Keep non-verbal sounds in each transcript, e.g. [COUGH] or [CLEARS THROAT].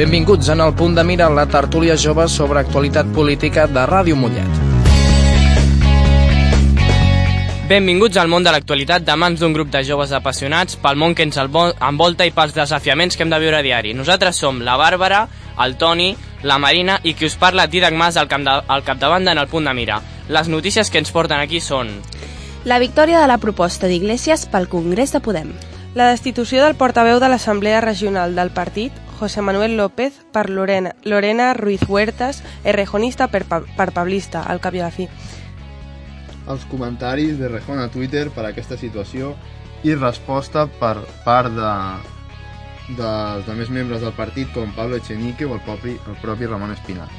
Benvinguts en el punt de mira la tertúlia jove sobre actualitat política de Ràdio Mollet. Benvinguts al món de l'actualitat de mans d'un grup de joves apassionats pel món que ens envolta i pels desafiaments que hem de viure a diari. Nosaltres som la Bàrbara, el Toni, la Marina i qui us parla Didac Mas al, cap de, al capdavant en el punt de mira. Les notícies que ens porten aquí són... La victòria de la proposta d'Iglesias pel Congrés de Podem. La destitució del portaveu de l'Assemblea Regional del partit, José Manuel López, per Lorena, Lorena Ruiz Huertas, errejonista per, per pablista, al cap i a la fi. Els comentaris de Rejón a Twitter per a aquesta situació i resposta per part de, dels altres membres del partit com Pablo Echenique o el propi, el propi Ramon Espinal.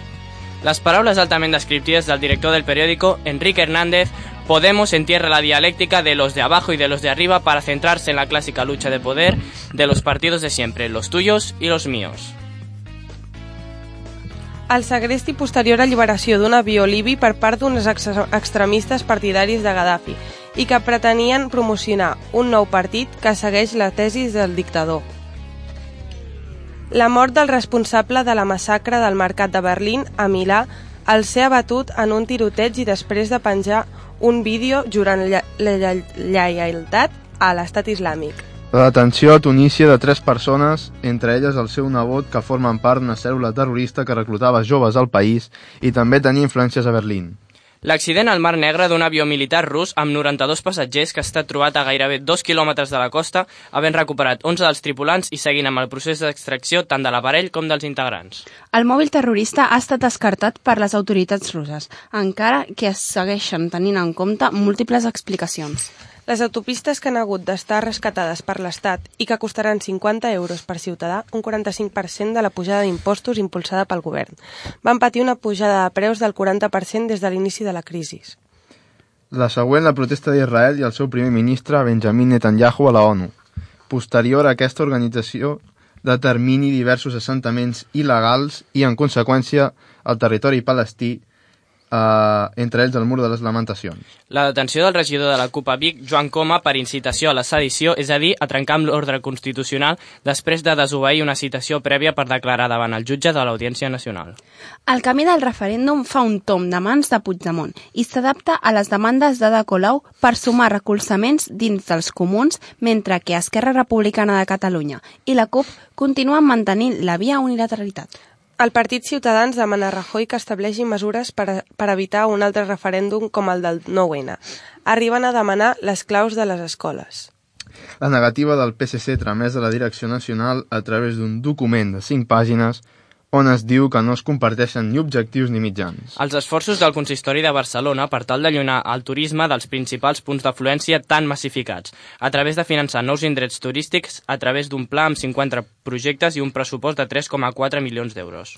Les paraules altament descriptives del director del periòdico, Enrique Hernández, Podemos entierra la dialéctica de los de abajo y de los de arriba para centrarse en la clásica lucha de poder de los partidos de siempre, los tuyos y los míos. El segrest i posterior alliberació d'un avió libi per part d'uns extremistes partidaris de Gaddafi i que pretenien promocionar un nou partit que segueix la tesis del dictador. La mort del responsable de la massacre del mercat de Berlín a Milà al ser abatut en un tiroteig i després de penjar un vídeo jurant la lleialtat a l'estat islàmic. La detenció a Tunísia de tres persones, entre elles el seu nebot, que formen part d'una cèl·lula terrorista que reclutava joves al país i també tenia influències a Berlín. L'accident al Mar Negre d'un avió militar rus amb 92 passatgers que ha estat trobat a gairebé 2 quilòmetres de la costa, havent recuperat 11 dels tripulants i seguint amb el procés d'extracció tant de l'aparell com dels integrants. El mòbil terrorista ha estat descartat per les autoritats russes, encara que es segueixen tenint en compte múltiples explicacions. Les autopistes que han hagut d'estar rescatades per l'Estat i que costaran 50 euros per ciutadà, un 45% de la pujada d'impostos impulsada pel govern, van patir una pujada de preus del 40% des de l'inici de la crisi. La següent, la protesta d'Israel i el seu primer ministre, Benjamin Netanyahu, a la ONU. Posterior a aquesta organització, determini diversos assentaments il·legals i, en conseqüència, el territori palestí eh, entre ells el mur de les lamentacions. La detenció del regidor de la CUP a Vic, Joan Coma, per incitació a la sedició, és a dir, a trencar amb l'ordre constitucional després de desobeir una citació prèvia per declarar davant el jutge de l'Audiència Nacional. El camí del referèndum fa un tom de mans de Puigdemont i s'adapta a les demandes d'Ada Colau per sumar recolzaments dins dels comuns, mentre que Esquerra Republicana de Catalunya i la CUP continuen mantenint la via unilateralitat. El Partit Ciutadans demana a Rajoy que estableixi mesures per, a, per evitar un altre referèndum com el del 9-N. Arriben a demanar les claus de les escoles. La negativa del PSC tramès a la Direcció Nacional a través d'un document de 5 pàgines on es diu que no es comparteixen ni objectius ni mitjans. Els esforços del Consistori de Barcelona per tal d'allunar el turisme dels principals punts d'afluència tan massificats, a través de finançar nous indrets turístics a través d'un pla amb 50 projectes i un pressupost de 3,4 milions d'euros.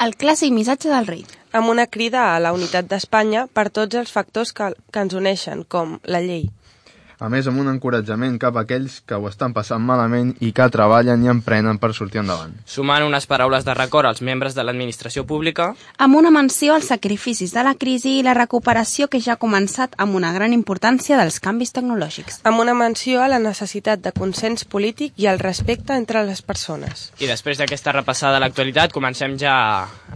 El clàssic missatge del rei. Amb una crida a la unitat d'Espanya per tots els factors que, que ens uneixen, com la llei, a més amb un encoratjament cap a aquells que ho estan passant malament i que treballen i emprenen per sortir endavant. Sumant unes paraules de record als membres de l'administració pública... Amb una menció als sacrificis de la crisi i la recuperació que ja ha començat amb una gran importància dels canvis tecnològics. Amb una menció a la necessitat de consens polític i el respecte entre les persones. I després d'aquesta repassada de l'actualitat, comencem ja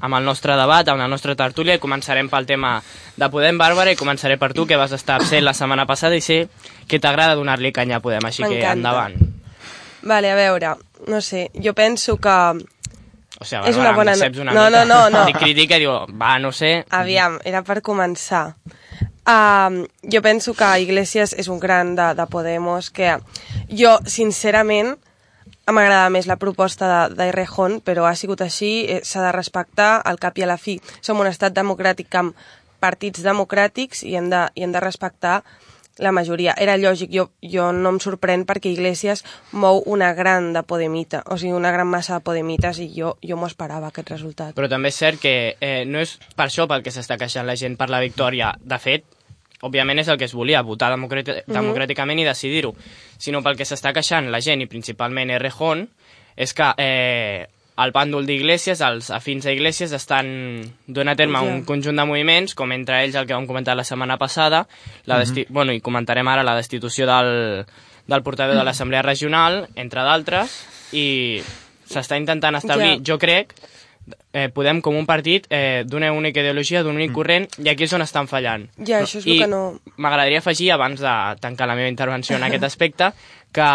amb el nostre debat, amb la nostra tertúlia, i començarem pel tema de Podem Bàrbara, i començaré per tu, que vas estar absent la setmana passada, i sé que t'agrada donar-li canya a Podem, així que endavant. Vale, a veure, no sé, jo penso que... O sigui, Bàrbara, és una bona... una no, no, no, no. Dic crítica i diu, va, no sé... Aviam, era per començar. Uh, jo penso que Iglesias és un gran de, de Podemos, que jo, sincerament, m'agrada més la proposta d'Irrejón, però ha sigut així, eh, s'ha de respectar al cap i a la fi. Som un estat democràtic amb partits democràtics i hem de, i hem de respectar la majoria. Era lògic, jo, jo no em sorprèn perquè Iglesias mou una gran de Podemita, o sigui, una gran massa de Podemites i jo, jo m'ho esperava, aquest resultat. Però també és cert que eh, no és per això pel que s'està queixant la gent per la victòria. De fet, òbviament és el que es volia, votar democràtic, mm -hmm. democràticament i decidir-ho, sinó pel que s'està queixant la gent i principalment Errejón, és que eh, el bàndol d'Iglesias, els afins a Iglesias, estan donant a terme un conjunt de moviments, com entre ells el que vam comentar la setmana passada, la uh -huh. bueno, i comentarem ara la destitució del, del portaveu de l'Assemblea Regional, entre d'altres, i s'està intentant establir, Ja. jo crec, eh, Podem com un partit eh, d'una única ideologia, d'un únic corrent, i aquí és on estan fallant. Ja, això és el I que no... m'agradaria afegir, abans de tancar la meva intervenció en aquest [LAUGHS] aspecte, que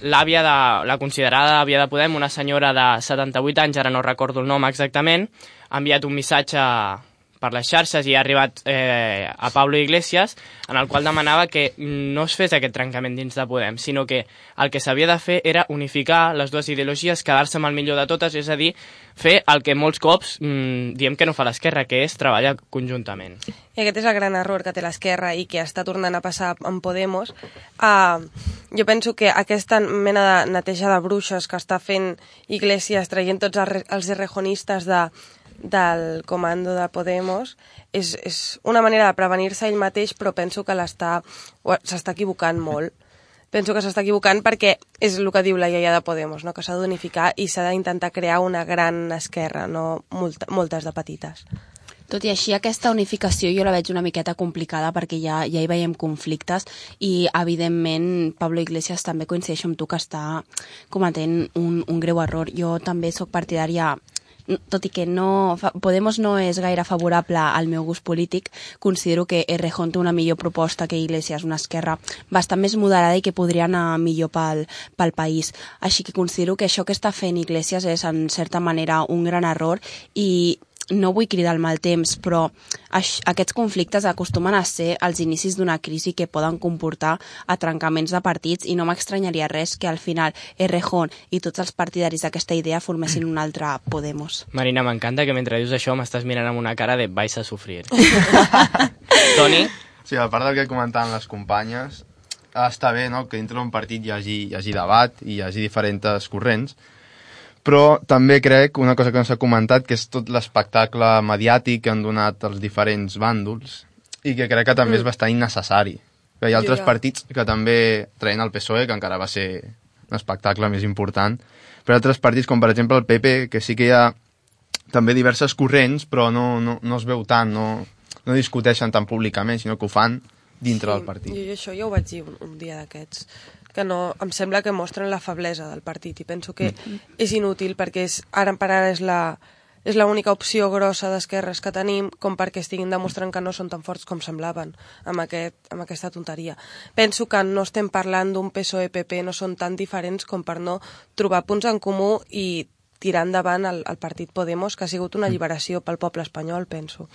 l'àvia de, la considerada àvia de Podem, una senyora de 78 anys, ara no recordo el nom exactament, ha enviat un missatge per les xarxes i ha arribat eh, a Pablo Iglesias, en el qual demanava que no es fes aquest trencament dins de Podem, sinó que el que s'havia de fer era unificar les dues ideologies, quedar-se amb el millor de totes, és a dir, fer el que molts cops mm, diem que no fa l'esquerra, que és treballar conjuntament. I aquest és el gran error que té l'esquerra i que està tornant a passar amb Podemos. Uh, jo penso que aquesta mena de neteja de bruixes que està fent Iglesias traient tots els errejonistes de, del comando de Podemos és, és una manera de prevenir-se ell mateix, però penso que l'està s'està equivocant molt. Penso que s'està equivocant perquè és el que diu la iaia de Podemos, no? que s'ha d'unificar i s'ha d'intentar crear una gran esquerra, no molta, moltes de petites. Tot i així, aquesta unificació jo la veig una miqueta complicada perquè ja, ja hi veiem conflictes i, evidentment, Pablo Iglesias també coincideix amb tu que està cometent un, un greu error. Jo també sóc partidària tot i que no, Podemos no és gaire favorable al meu gust polític, considero que Errejón té una millor proposta que Iglesias, una esquerra bastant més moderada i que podria anar millor pel, pel país. Així que considero que això que està fent Iglesias és, en certa manera, un gran error i no vull cridar el mal temps, però aix, aquests conflictes acostumen a ser els inicis d'una crisi que poden comportar a trencaments de partits i no m'estranyaria res que al final Errejón i tots els partidaris d'aquesta idea formessin un altre Podemos. Marina, m'encanta que mentre dius això m'estàs mirant amb una cara de vais a sofrir. [LAUGHS] Toni, Sí, a part del que comentaven les companyes, està bé no? que dintre d'un partit hi hagi, hi hagi debat i hi hagi diferents corrents, però també crec, una cosa que no s'ha comentat, que és tot l'espectacle mediàtic que han donat els diferents bàndols i que crec que també és bastant innecessari. Que hi ha altres Ja. partits que també traien el PSOE, que encara va ser un espectacle més important, però altres partits, com per exemple el PP, que sí que hi ha també diverses corrents, però no, no, no es veu tant, no, no discuteixen tan públicament, sinó que ho fan dintre del partit. Jo això ja ho vaig dir un, un dia d'aquests que no, em sembla que mostren la feblesa del partit i penso que Mm. és inútil perquè és, ara per ara és la és l'única opció grossa d'esquerres que tenim com perquè estiguin demostrant que no són tan forts com semblaven amb, aquest, amb aquesta tonteria. Penso que no estem parlant d'un PSOE-PP, no són tan diferents com per no trobar punts en comú i tirar endavant el, el partit Podemos, que ha sigut una alliberació pel poble espanyol, penso.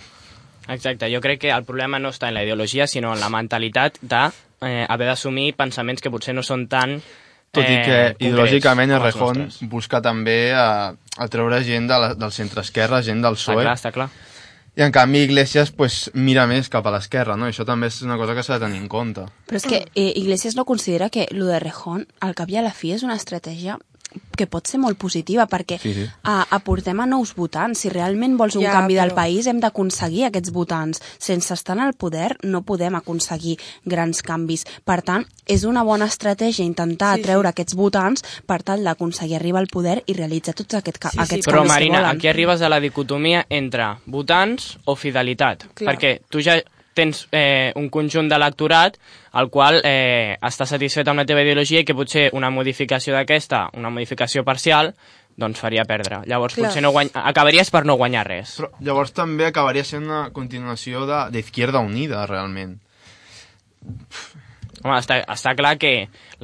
Exacte, jo crec que el problema no està en la ideologia, sinó en la mentalitat de eh, haver d'assumir pensaments que potser no són tan Tot i que eh, ideològicament Errejón busca també a, a treure gent de la, del centre-esquerra, gent del Està PSOE, clar, està clar. i en canvi Iglesias pues, mira més cap a l'esquerra, no? I això també és una cosa que s'ha de tenir en compte. Però és que eh, Iglesias no considera que lo de Rejón, al cap i a la fi, és una estratègia que pot ser molt positiva perquè Sí, sí. A, aportem a nous votants. Si realment vols un Ja, canvi del però- país hem d'aconseguir aquests votants. Sense estar en el poder no podem aconseguir grans canvis. Per tant, és una bona estratègia intentar Sí, sí. atreure aquests votants per tal d'aconseguir arribar al poder i realitzar tots aquest, ca Sí, sí, aquests Però, canvis Marina, que volen. aquí arribes a la dicotomia entre votants o fidelitat. Clar. Perquè tu ja tens eh, un conjunt d'electorat al qual eh, està satisfet amb la teva ideologia i que potser una modificació d'aquesta, una modificació parcial, doncs faria perdre. Llavors Clar. potser no guany... acabaries per no guanyar res. Però llavors també acabaria sent una continuació de- d'Izquierda Unida, realment. Home, està, està clar que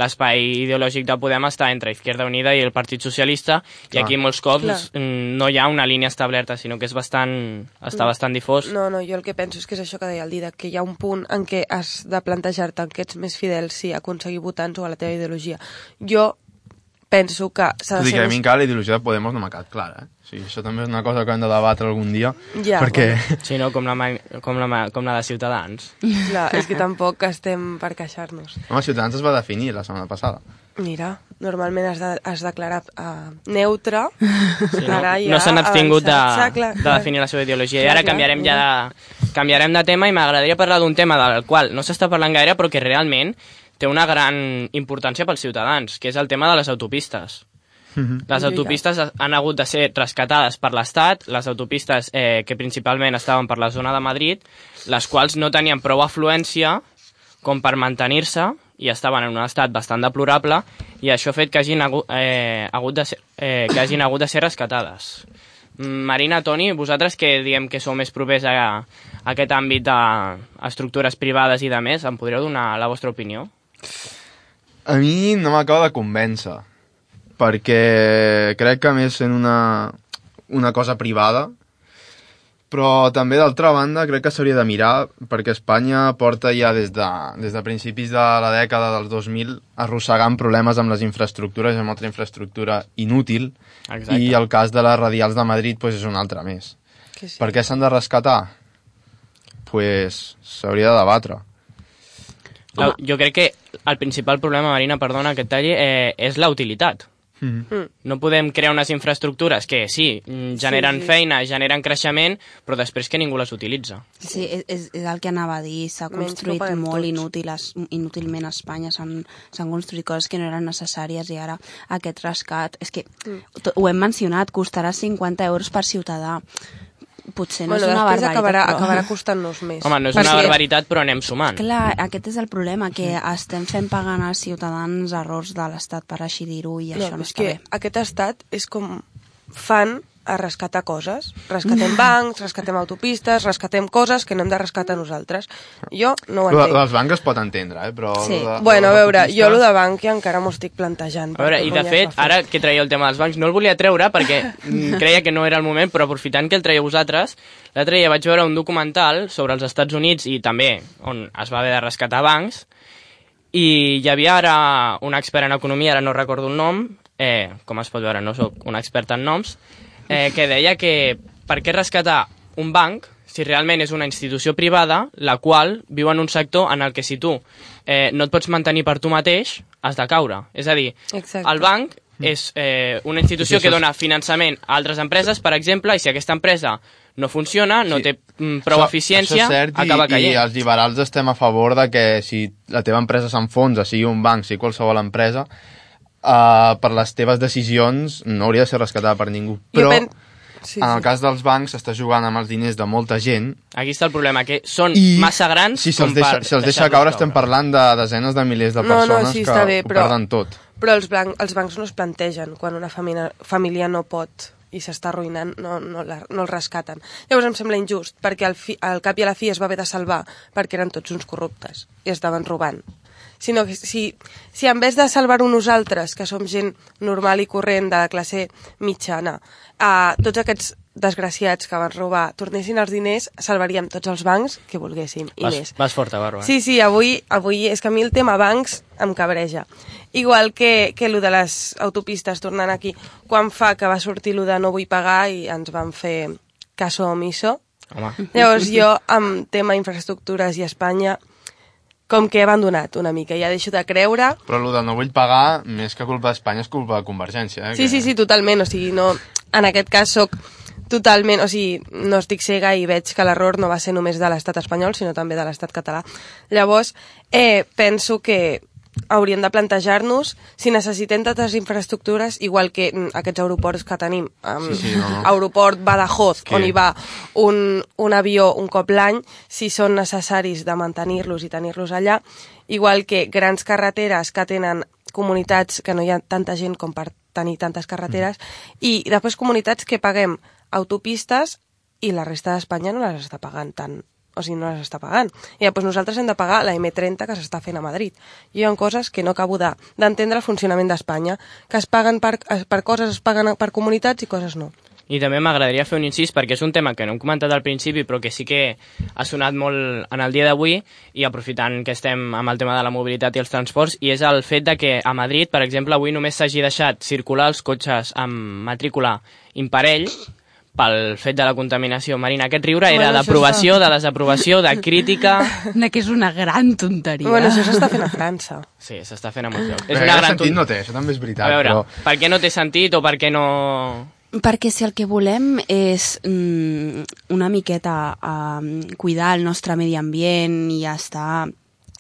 l'espai ideològic de Podem està entre Izquierda Unida i el Partit Socialista i Clar. aquí molts cops Clar. mm, no hi ha una línia establerta, sinó que és bastant, està bastant difós. No, no, jo el que penso és que és això que deia el Didac, que hi ha un punt en què has de plantejar-te en què ets més fidel si aconseguir votants o a la teva ideologia. Jo penso que s'ha de i que ser... a mi encara la ideologia de Podemos no m'ha quedat clara, eh? Sigui, això també és una cosa que hem de debatre algun dia, Ja, perquè... Sí, no? Com la, com la, com la de Ciutadans. Clar, és que tampoc estem per queixar-nos. Home, Ciutadans es va definir la setmana passada. Mira, normalment has, de, has declarat uh, neutre. Sí, no Ara ja no s'han abstingut de. Clar, clar, de definir la seva ideologia. I Clar, ara clar, canviarem ja clar. de, canviarem de tema i m'agradaria parlar d'un tema del qual no s'està parlant gaire però que realment té una gran importància pels ciutadans, que és el tema de les autopistes. Les Jo ja. autopistes han hagut de ser rescatades per l'Estat, les autopistes eh, que principalment estaven per la zona de Madrid, les quals no tenien prou afluència com per mantenir-se i estaven en un estat bastant deplorable i això ha fet que hagin hagut, eh, hagut de ser, eh, que hagin hagut de ser rescatades. Mm, Marina, Toni, vosaltres que diem que sou més propers a, a aquest àmbit d'estructures privades i de més, em podríeu donar la vostra opinió? A mi no m'acaba de convèncer, perquè crec que a més sent una, una cosa privada, però també d'altra banda crec que s'hauria de mirar perquè Espanya porta ja des de, des de principis de la dècada dels 2000 arrossegant problemes amb les infraestructures, amb altra infraestructura inútil Exacte. i el cas de les radials de Madrid pues, és un altre més. Que sí. Per què s'han de rescatar? pues s'hauria de debatre. La, jo crec que el principal problema, Marina, perdona que et talli, eh, és la utilitat. Mm. Mm. No podem crear unes infraestructures que sí, mm, generen Sí, sí. feina, generen creixement, però després que ningú les utilitza. Sí, és, és, el que anava a dir. S'ha construït no molt tots. inútil, es- inútilment a Espanya. S'han construït coses que no eren necessàries i ara aquest rescat... És que Mm. ho hem mencionat, costarà 50 euros per ciutadà. Potser no bueno, és una barbaritat, acabarà, però... acabarà [LAUGHS] costant-nos més. Home, no és Perquè- una barbaritat, però anem sumant. Clar, aquest és el problema, que estem fent pagant als ciutadans errors de l'Estat, per així dir-ho, i això no, és està que bé. aquest estat és com fan a rescatar coses. Rescatem [LAUGHS] bancs, rescatem autopistes, rescatem coses que no hem de rescatar nosaltres. Jo no ho entenc. dels bancs es pot entendre, eh? però... Sí. de- Bueno, a lo de veure, autopistes- jo el de banc ja encara m'ho estic plantejant. A veure, i de fet, ara que traieu el tema dels bancs, no el volia treure perquè [LAUGHS] mm, creia que no era el moment, però aprofitant que el traieu vosaltres, l'altre dia vaig veure un documental sobre els Estats Units i també on es va haver de rescatar bancs, i hi havia ara un expert en economia, ara no recordo el nom, eh, com es pot veure, no sóc un expert en noms, eh, que deia que per què rescatar un banc si realment és una institució privada la qual viu en un sector en el que si tu eh, no et pots mantenir per tu mateix, has de caure. És a dir, Exacte. el banc és eh, una institució Sí, que dona finançament a altres empreses, per exemple, i si aquesta empresa no funciona, no Sí. té mm, prou Això- eficiència, això és cert, acaba i, caient. I els liberals estem a favor de que si la teva empresa s'enfonsa, sigui un banc, sigui qualsevol empresa, uh, per les teves decisions no hauria de ser rescatada per ningú. Però pen- Sí, en el sí. cas dels bancs s'està jugant amb els diners de molta gent Aquí està el problema, que són i massa grans si se'ls com deixa, per si els deixa deixar-los caure estem parlant de desenes de milers de No, no, persones sí, que està bé, ho però- perden tot. Però els, blanc, els bancs no es plantegen quan una família, família no pot i s'està arruïnant, no, no, la, no el rescaten. Llavors em sembla injust, perquè al, fi, al cap i a la fi es va haver de salvar perquè eren tots uns corruptes i estaven robant. Sinó que si, si en vez de salvar-ho nosaltres, que som gent normal i corrent de la classe mitjana, a tots aquests desgraciats que van robar tornessin els diners, salvaríem tots els bancs que volguéssim i vas, més. vas forta, Bàrbara. Sí, sí, avui, avui és que a mi el tema bancs em cabreja. Igual que, que el de les autopistes, tornant aquí, quan fa que va sortir el de no vull pagar i ens van fer caso omiso. Home, Llavors jo, amb tema infraestructures i Espanya, com que he abandonat una mica, ja deixo de creure... Però el de no vull pagar, més que culpa d'Espanya, és culpa de Convergència. Eh? Sí, sí, sí, totalment, o sigui, no, en aquest cas sóc totalment, o sigui, no estic cega i veig que l'error no va ser només de l'estat espanyol, sinó també de l'estat català. Llavors, eh, penso que hauríem de plantejar-nos si necessitem tantes infraestructures, igual que mm, aquests aeroports que tenim. Um, Sí, sí, no, no. Aeroport Badajoz, Que- on hi va un, un avió un cop l'any, si són necessaris de mantenir-los i tenir-los allà, igual que grans carreteres que tenen comunitats que no hi ha tanta gent com per tenir tantes carreteres, i després comunitats que paguem autopistes i la resta d'Espanya no les està pagant tant o sigui, no les està pagant. I després nosaltres hem de pagar la M30 que s'està fent a Madrid. I hi ha coses que no acabo de- d'entendre el funcionament d'Espanya, que es paguen per, per coses, es paguen per comunitats i coses no. I també m'agradaria fer un incís perquè és un tema que no hem comentat al principi però que sí que ha sonat molt en el dia d'avui i aprofitant que estem amb el tema de la mobilitat i els transports i és el fet de que a Madrid, per exemple, avui només s'hagi deixat circular els cotxes amb matrícula imparell pel fet de la contaminació marina. Aquest riure era Bueno, això d'aprovació, de desaprovació, de crítica... [LAUGHS] Que és una gran tonteria. Bueno, això s'està fent a França. Sí, s'està fent a molts llocs. Bé, És una gran sentit ton- no té, això també és veritat. A veure, però... per què no té sentit o per què no... Perquè si el que volem és mm, una miqueta um, cuidar el nostre medi ambient i estar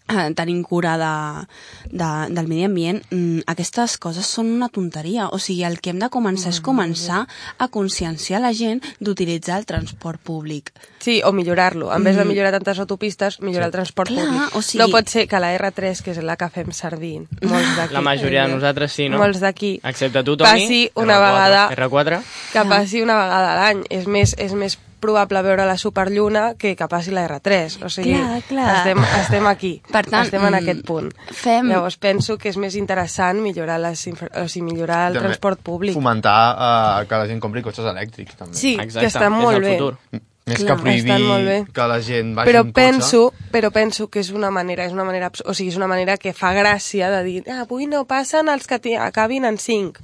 eh, tenim cura de, de, del medi ambient, mm, aquestes coses són una tonteria. O sigui, el que hem de començar és començar a conscienciar la gent d'utilitzar el transport públic. Sí, o millorar-lo. En vez de millorar tantes autopistes, millorar el transport Clar, públic. o sigui- No pot ser que la R3, que és la que fem servir, molts d'aquí... La majoria de nosaltres sí, no? Molts d'aquí. Excepte tu, Toni. Passi una R4. vegada... R4? Que passi una vegada a l'any. És més, és més probable veure la superlluna que que passi la R3. O sigui, Clar, clar. Estem, estem aquí. Per tant, estem en mm, aquest punt. fem- Llavors penso que és més interessant millorar, les infra... o sigui, millorar el També transport públic. Fomentar uh, que la gent compri cotxes elèctrics, també. Sí, Exacte, que està és molt el bé. futur. Més Clar, que estan molt bé. prohibir que la gent vagi Però en cotxe. penso, però penso que és una manera, és una manera, o sigui, és una manera que fa gràcia de dir, ah, avui no passen els que acabin en 5.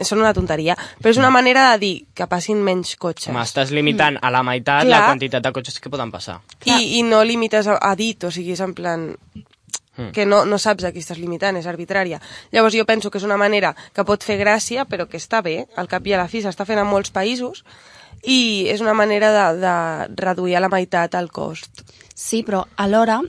Són una tonteria, però és una manera de dir que passin menys cotxes. M'estàs limitant a la meitat Clar. la quantitat de cotxes que poden passar. I, I no limites a, a dit, o sigui, és en plan que no, no saps a qui estàs limitant, és arbitrària. Llavors jo penso que és una manera que pot fer gràcia, però que està bé, al cap i a la fi s'està fent en molts països, i és una manera de, de reduir a la meitat el cost. Sí, però alhora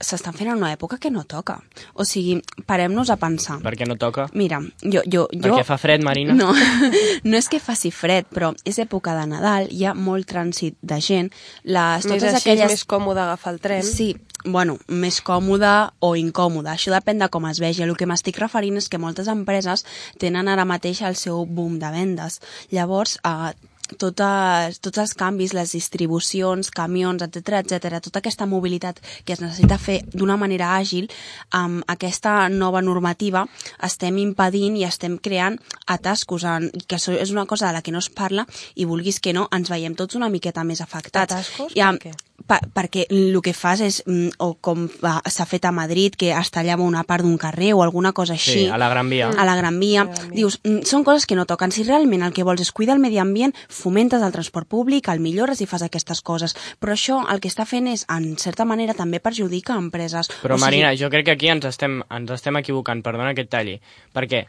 s'estan fent en una època que no toca. O sigui, parem-nos a pensar. Per què no toca? Mira, jo... jo, jo... Perquè fa fred, Marina? No, [LAUGHS] no és que faci fred, però és època de Nadal, hi ha molt trànsit de gent. Les, Més totes així aquelles... és més còmode agafar el tren. Sí, bueno, més còmode o incòmode. Això depèn de com es vegi. El que m'estic referint és que moltes empreses tenen ara mateix el seu boom de vendes. Llavors, eh, totes, tots els canvis, les distribucions, camions, etc etc, tota aquesta mobilitat que es necessita fer d'una manera àgil, amb aquesta nova normativa estem impedint i estem creant atascos, en, que això és una cosa de la que no es parla i vulguis que no, ens veiem tots una miqueta més afectats. Atascos? I, Per què? pa, perquè el que fas és, mm, o com s'ha fet a Madrid, que es tallava una part d'un carrer o alguna cosa així. Sí, a la Gran Via. A la Gran Via. Dius, mm, són coses que no toquen. Si realment el que vols és cuidar el medi ambient, fomentes el transport públic, el millores i fas aquestes coses. Però això el que està fent és, en certa manera, també perjudica empreses. Però, O sigui, Marina, jo crec que aquí ens estem, ens estem equivocant, perdona que et talli. Perquè,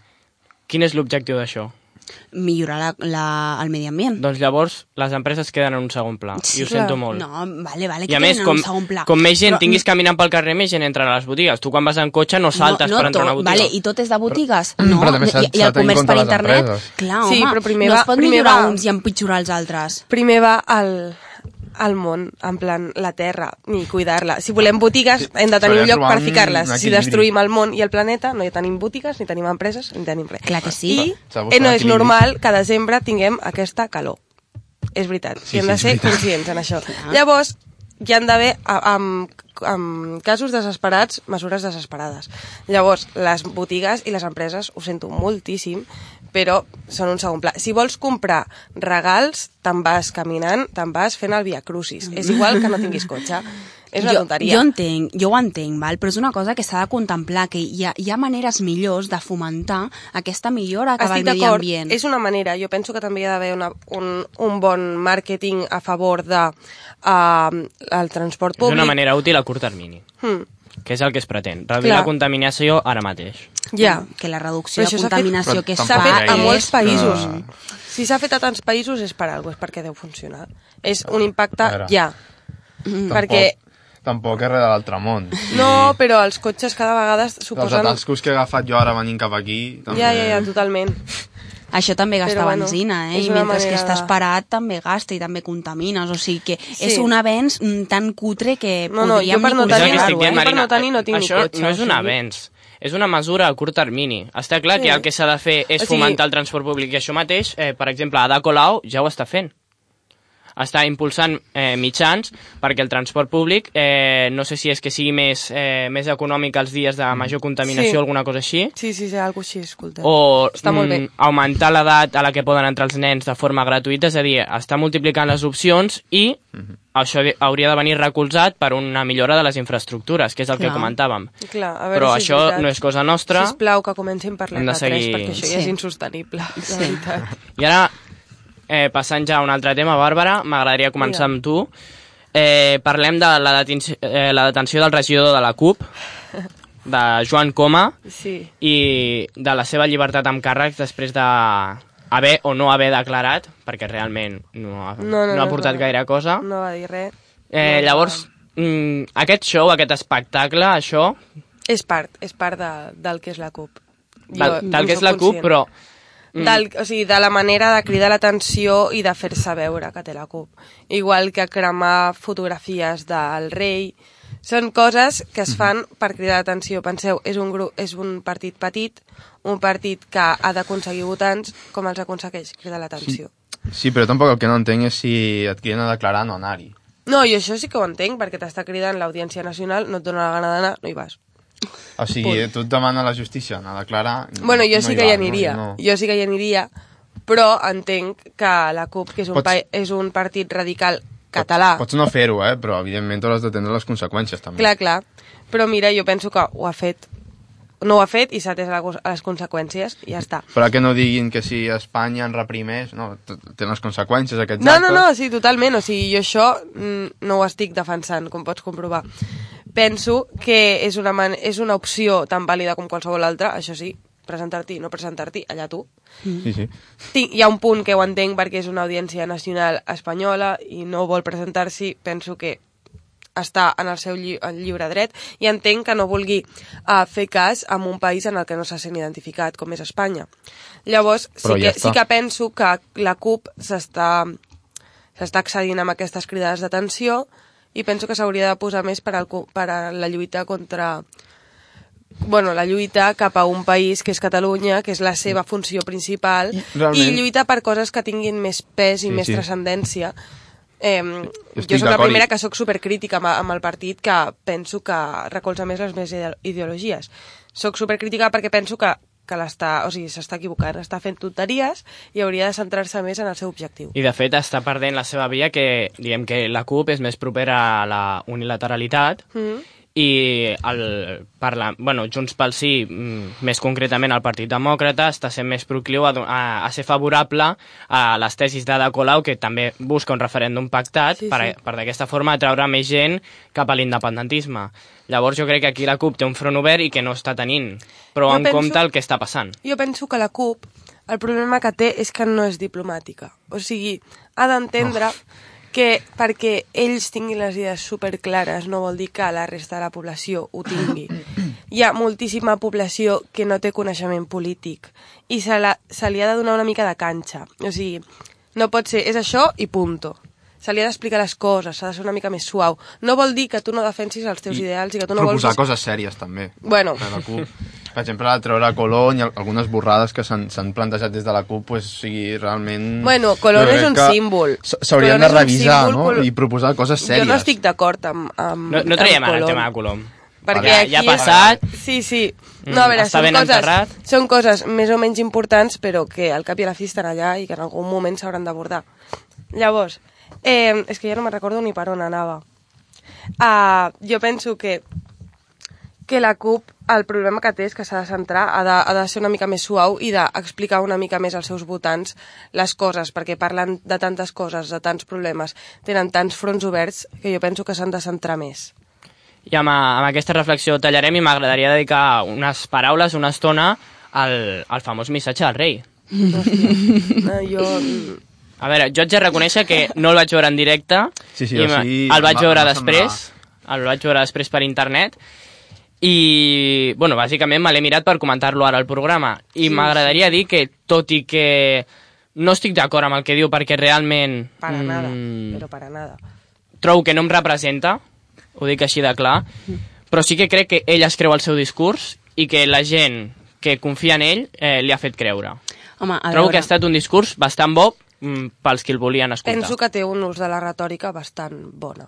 quin és l'objectiu d'això? Millorar la, la, el medi ambient. Doncs llavors les empreses queden en un segon pla. I ho sento molt. No, vale, vale, I que a més, com, un segon pla. com més gent Però- tinguis caminant pel carrer, més gent entra a les botigues. Tu quan vas en cotxe no saltes no, per entrar a una botiga. Vale, I tot és de botigues? Però- no, però també s'ha- i, i el comerç per internet? Clar, Sí, home, però primer no va- es pot primer millorar va- uns i empitjorar els altres. Primer va al, al món, en plan la terra, i cuidar-la. Si volem botigues, hem de tenir un lloc per ficar-les. Si destruïm el món i el planeta, no hi tenim botigues, ni tenim empreses, ni tenim res. Clar que sí. I eh, no és normal que a desembre tinguem aquesta calor. És veritat, Sí, i hem sí, de ser veritat. conscients en això. Llavors, hi han d'haver, amb, amb casos desesperats, mesures desesperades. Llavors, les botigues i les empreses, ho sento moltíssim, però són un segon pla. Si vols comprar regals, te'n vas caminant, te'n vas fent el Via Crucis. És igual que no tinguis cotxe. És una jo, tonteria. Jo entenc, jo ho entenc, val? però és una cosa que s'ha de contemplar, que hi ha, hi ha maneres millors de fomentar aquesta millora al Estic medi d'acord, ambient. és una manera. Jo penso que també hi ha d'haver un, un bon màrqueting a favor de uh, el transport És públic. una manera útil a curt termini, Hmm. Que és el que es pretén. Reduir Clar. la contaminació ara mateix. Ja. que la reducció Però de fet- contaminació Però que tampoc S'ha fet a molts països. que- Si s'ha fet a tants països és per alguna és perquè deu funcionar. És un impacte ja. Perquè, Tampoc és res de l'altre món. no, però els cotxes cada vegada Els suposen... atascos que he agafat jo ara venint cap aquí... També... Ja, ja, ja, totalment. Això també gasta Però, bueno, benzina, eh? I mentre que estàs parat també gasta i també contamines. O sigui que Sí. és un avenç mm, tan cutre que No, no, podríem jo per no tenir- dient, eh? per no tenir no tinc ni Això cotxe, no és un avenç. És una mesura a curt termini. Està clar Sí. que el que s'ha de fer és O sigui- fomentar el transport públic i això mateix, eh, per exemple, Ada Colau ja ho està fent. Està impulsant eh, mitjans perquè el transport públic, eh, no sé si és que sigui més, eh, més econòmic els dies de major contaminació Sí. o alguna cosa així, Sí, sí, sí, alguna així, escolta. o Està molt bé. mm, augmentar l'edat a la que poden entrar els nens de forma gratuïta, és a dir, està multiplicant les opcions i això hauria de venir recolzat per una millora de les infraestructures, que és el que Clar. comentàvem. Clar, a veure Però si és això veritat. no és cosa nostra. Sisplau, que comencin per Hem de l'R3, seguir- perquè això ja Sí. és insostenible, de veritat. I ara, eh, passant ja a un altre tema, Bàrbara, m'agradaria començar amb tu. Eh, parlem de la, detenció, eh, la detenció del regidor de la CUP, de Joan Coma, Sí. i de la seva llibertat amb càrrecs després de haver o no haver declarat, perquè realment no ha, No, no, no ha no, portat no. gaire cosa. No va dir res. Eh, No, llavors, mm, aquest show, aquest espectacle, això, És part, és part de, del que és la CUP. del, del que és la CUP, conscient. però... mm, Del, o sigui, de la manera de cridar l'atenció i de fer-se veure que té la CUP. Igual que cremar fotografies del rei. Són coses que es fan per cridar l'atenció. Penseu, és un, grup, és un partit petit, un partit que ha d'aconseguir votants, com els aconsegueix? Cridar l'atenció. Sí, però tampoc el que no entenc és si et criden a declarar no anar-hi. No, i això sí que ho entenc, perquè t'està cridant l'Audiència Nacional, no et dona la gana d'anar, no hi vas. O sigui, tu et demana la justícia anar a declarar... Bueno, jo no sí hi que hi vas, aniria, No, no. jo sí que hi aniria, però entenc que la CUP, que és un, Pots- pa és un partit radical català, Pots, pots no fer-ho, eh? però evidentment t'hauràs d'atendre les conseqüències també. clar, clar, però mira, jo penso que ho ha fet, no ho ha fet i s'ha atès a les conseqüències i ja està. Però que no diguin que si Espanya en reprimeix, no, t- tenen les conseqüències aquests No, actes. no, no, sí, totalment, o sigui, jo això mm, no ho estic defensant, com pots comprovar. Penso que és una, man és una opció tan vàlida com qualsevol altra, això sí, presentar-t'hi, no presentar-t'hi, allà tu. Sí, sí. Tinc, hi ha un punt que ho entenc perquè és una audiència nacional espanyola i no vol presentar-s'hi, penso que està en el seu lli el lliure dret i entenc que no vulgui uh, fer cas amb un país en el que no se sent identificat, com és Espanya. Llavors, sí ja que, està. sí que penso que la CUP s'està s'està accedint amb aquestes cridades d'atenció i penso que s'hauria de posar més per, al, per a la lluita contra bueno, la lluita cap a un país que és Catalunya, que és la seva funció principal, I, i, realment- lluita per coses que tinguin més pes i Sí, més sí. transcendència. Eh, Estic jo soc la primera que sóc supercrítica amb, amb el partit que penso que recolza més les meves ide- ideologies. Soc supercrítica perquè penso que, que l'està, o sigui, s'està equivocant, està fent tonteries i hauria de centrar-se més en el seu objectiu. I de fet està perdent la seva via que diem que la CUP és més propera a la unilateralitat Mm. I el, parla, bueno, Junts pel Sí, mm, més concretament el Partit Demòcrata, està sent més procliu a, a, a ser favorable a les tesis d'Ada Colau, que també busca un referèndum pactat Sí, per, sí. per d'aquesta forma atraure més gent cap a l'independentisme. Llavors jo crec que aquí la CUP té un front obert i que no està tenint prou Jo en penso- compte el que està passant. Jo penso que la CUP, el problema que té és que no és diplomàtica. O sigui, ha d'entendre que perquè ells tinguin les idees superclares no vol dir que la resta de la població ho tingui. [CLEARS THROAT] Hi ha moltíssima població que no té coneixement polític i se, la, se li ha de donar una mica de canxa. O sigui, no pot ser, és això i punto. Se li ha d'explicar les coses, s'ha de ser una mica més suau. No vol dir que tu no defensis els teus I ideals i que tu no vols... Proposar coses sèries, també. Bueno, de la CUP. Per exemple, la treure a Colón i al- algunes borrades que s'han plantejat des de la CUP, pues, o sigui, realment... Bueno, Colón és un símbol. S'haurien Colón de és revisar, símbol, no? Col- I proposar coses sèries. Jo no estic d'acord amb, amb No, no traiem amb ara el tema de Colom. Perquè Ja- aquí ja ha és- passat. Sí, sí. Mm, No, a veure, està són coses, enterrat. són coses més o menys importants, però que al cap i a la fi estan allà i que en algun moment s'hauran d'abordar. Llavors, eh, és que ja no me'n recordo ni per on anava. Uh, jo penso que que la CUP, el problema que té és que s'ha de centrar, ha de, ha de ser una mica més suau i d'explicar una mica més als seus votants les coses, perquè parlen de tantes coses, de tants problemes, tenen tants fronts oberts que jo penso que s'han de centrar més. I amb, amb aquesta reflexió tallarem i m'agradaria dedicar unes paraules, una estona, al, al famós missatge del rei. Eh, jo... A veure, jo haig de reconèixer que no el vaig veure en directe, Sí, sí, i sigui, el vaig va- veure va després, el vaig veure després per internet, i, bueno, bàsicament me l'he mirat per comentar-lo ara al programa, i Sí, m'agradaria dir que, tot i que no estic d'acord amb el que diu perquè realment Para nada, mm, però para nada. trobo que no em representa, ho dic així de clar, però sí que crec que ell es creu el seu discurs i que la gent que confia en ell eh, li ha fet creure. Home, a Trobo veure, que ha estat un discurs bastant bo mm, pels que el volien escoltar. Penso que té un ús de la retòrica bastant bona.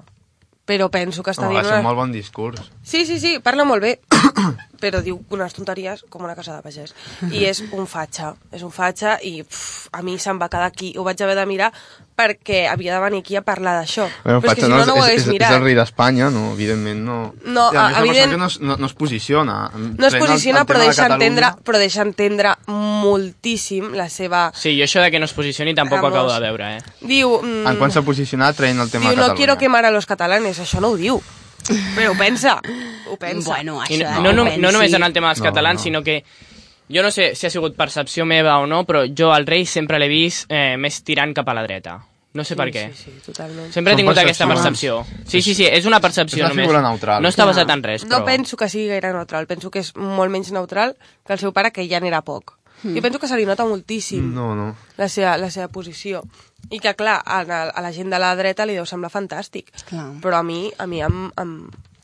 Però penso que està va dient... ser un Una... molt bon discurs. Sí, sí, sí, parla molt bé, [COUGHS] però diu unes tonteries com una casa de pagès. I és un fatxa, és un fatxa i pff, a mi se'm va quedar aquí. Ho vaig haver de mirar perquè havia de venir aquí a parlar d'això. Bueno, Però és que si no, no, no ho és, hagués és, és mirat. el rei d'Espanya, no, evidentment no... No, I a més, evident- no, es, no, no es posiciona. No es Pren el- posiciona, el però de deixa, Catalunya. entendre, però deixa entendre moltíssim la seva... Sí, jo això de que no es posicioni tampoc ho Vamos. acabo de veure, eh? Diu... Mm, En quan s'ha posicionat traient el tema diu, de no Catalunya. quiero quemar a los catalanes, això no ho diu. Però ho pensa, ho pensa. Bueno, I això no, de no, no, no només en el tema dels No, catalans, no. sinó que jo no sé si ha sigut percepció meva o no, però jo al rei sempre l'he vist eh, més tirant cap a la dreta. No sé per què. Sí, sí, totalment. Sempre he tingut aquesta percepció. Sí, sí, sí, és una percepció És una només. neutral. No està basat en res, però... No penso que sigui gaire neutral, penso que és molt menys neutral que el seu pare, que ja n'era poc. Mm. Jo penso que se li nota moltíssim No, no. la, seva, la seva posició. I que, clar, a, a la gent de la dreta li deu semblar fantàstic. Clar. Però a mi, a mi em, em,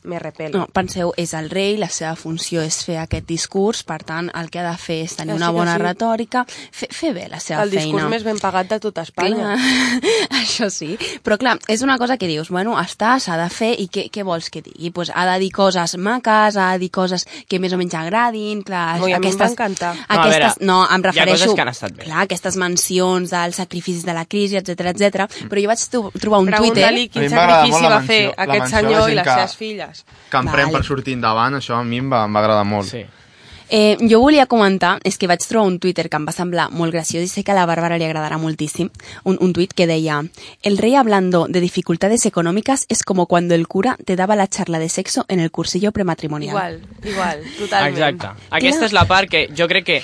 me repel. No, penseu, és el rei, la seva funció és fer aquest discurs, per tant, el que ha de fer és tenir una bona sí. retòrica, fer, fer bé la seva el discurs feina. més ben pagat de tot Espanya. Clar, [LAUGHS] això sí. Però clar, és una cosa que dius, bueno, està, s'ha de fer, i què, què vols que digui? Pues ha de dir coses maques, ha de dir coses que més o menys agradin, clar... Ui, a mi em va encantar. No, a Aquestes, veure, no, em hi ha refereixo... coses que han estat bé. Clar, aquestes mencions dels sacrificis de la crisi, etc etc. però jo vaig tro- trobar un Twitter... Pregunta-li A quin sacrifici va fer aquest senyor i les que- seves filles. Que em pren Vale. per sortir endavant, això a mi em va, em va agradar molt. Sí. Eh, jo volia comentar, és que vaig trobar un Twitter que em va semblar molt graciós i sé que a la Bàrbara li agradarà moltíssim, un, un tuit que deia El rey hablando de dificultades económicas es como cuando el cura te daba la charla de sexo en el cursillo prematrimonial. Igual, igual, totalment. Exacte. Aquesta és la part que jo crec que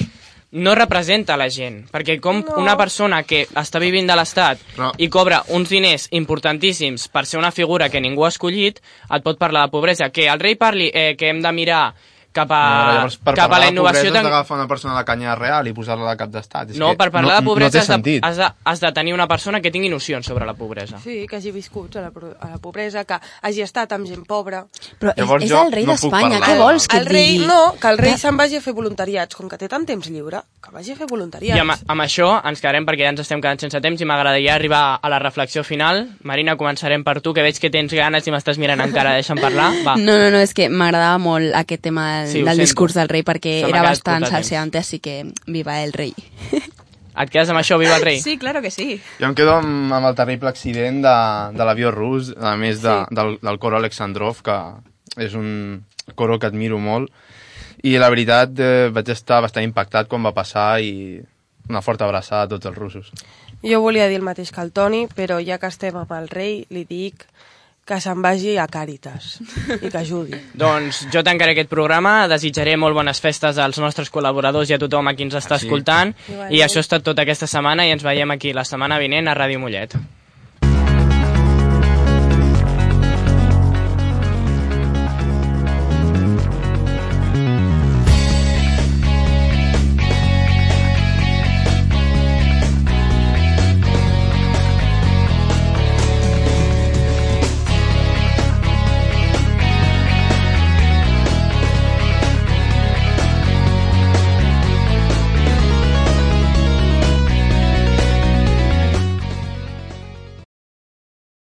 no representa la gent, perquè com No. una persona que està vivint de l'Estat Però- i cobra uns diners importantíssims per ser una figura que ningú ha escollit, et pot parlar de pobresa. Que el rei parli eh, que hem de mirar cap a, Però llavors, per cap a parlar la de innovació... pobresa has tan- d'agafar una persona de canya real i posar-la de cap d'estat. És No, que per parlar de no, pobresa no has, de, has, de, has de tenir una persona que tingui nocions sobre la pobresa. Sí, que hagi viscut a la, a la pobresa, que hagi estat amb gent pobra. Però és, Llavors és jo el rei no d'Espanya, parlar. què vols que el rei, digui? no, que el rei Que- se'n vagi a fer voluntariats. Com que té tant temps lliure, que vagi a fer voluntariats. I amb, amb això ens quedarem perquè ja ens estem quedant sense temps i m'agradaria arribar a la reflexió final. Marina, començarem per tu, que veig que tens ganes i m'estàs mirant encara, deixa'm parlar. Va. No, no, no, és que m'agradava molt aquest tema del, Sí, del sento. discurs del rei perquè Se era bastant temps. salseante, així que viva el rei. [LAUGHS] Et quedes amb això, viva el rei? Sí, claro que sí. Jo em quedo amb, amb el terrible accident de, de l'avió rus, a més de, Sí. del, del coro Alexandrov, que és un coro que admiro molt. I la veritat, eh, vaig estar bastant impactat quan va passar i una forta abraçada a tots els russos. Jo volia dir el mateix que el Toni, però ja que estem amb el rei, li dic que se'n vagi a Càritas i que ajudi. [LAUGHS] Doncs jo tancaré aquest programa, desitjaré molt bones festes als nostres col·laboradors i a tothom a qui ens està Ah, sí? escoltant. Igualment. I això ha estat tot aquesta setmana i ens veiem aquí la setmana vinent a Ràdio Mollet.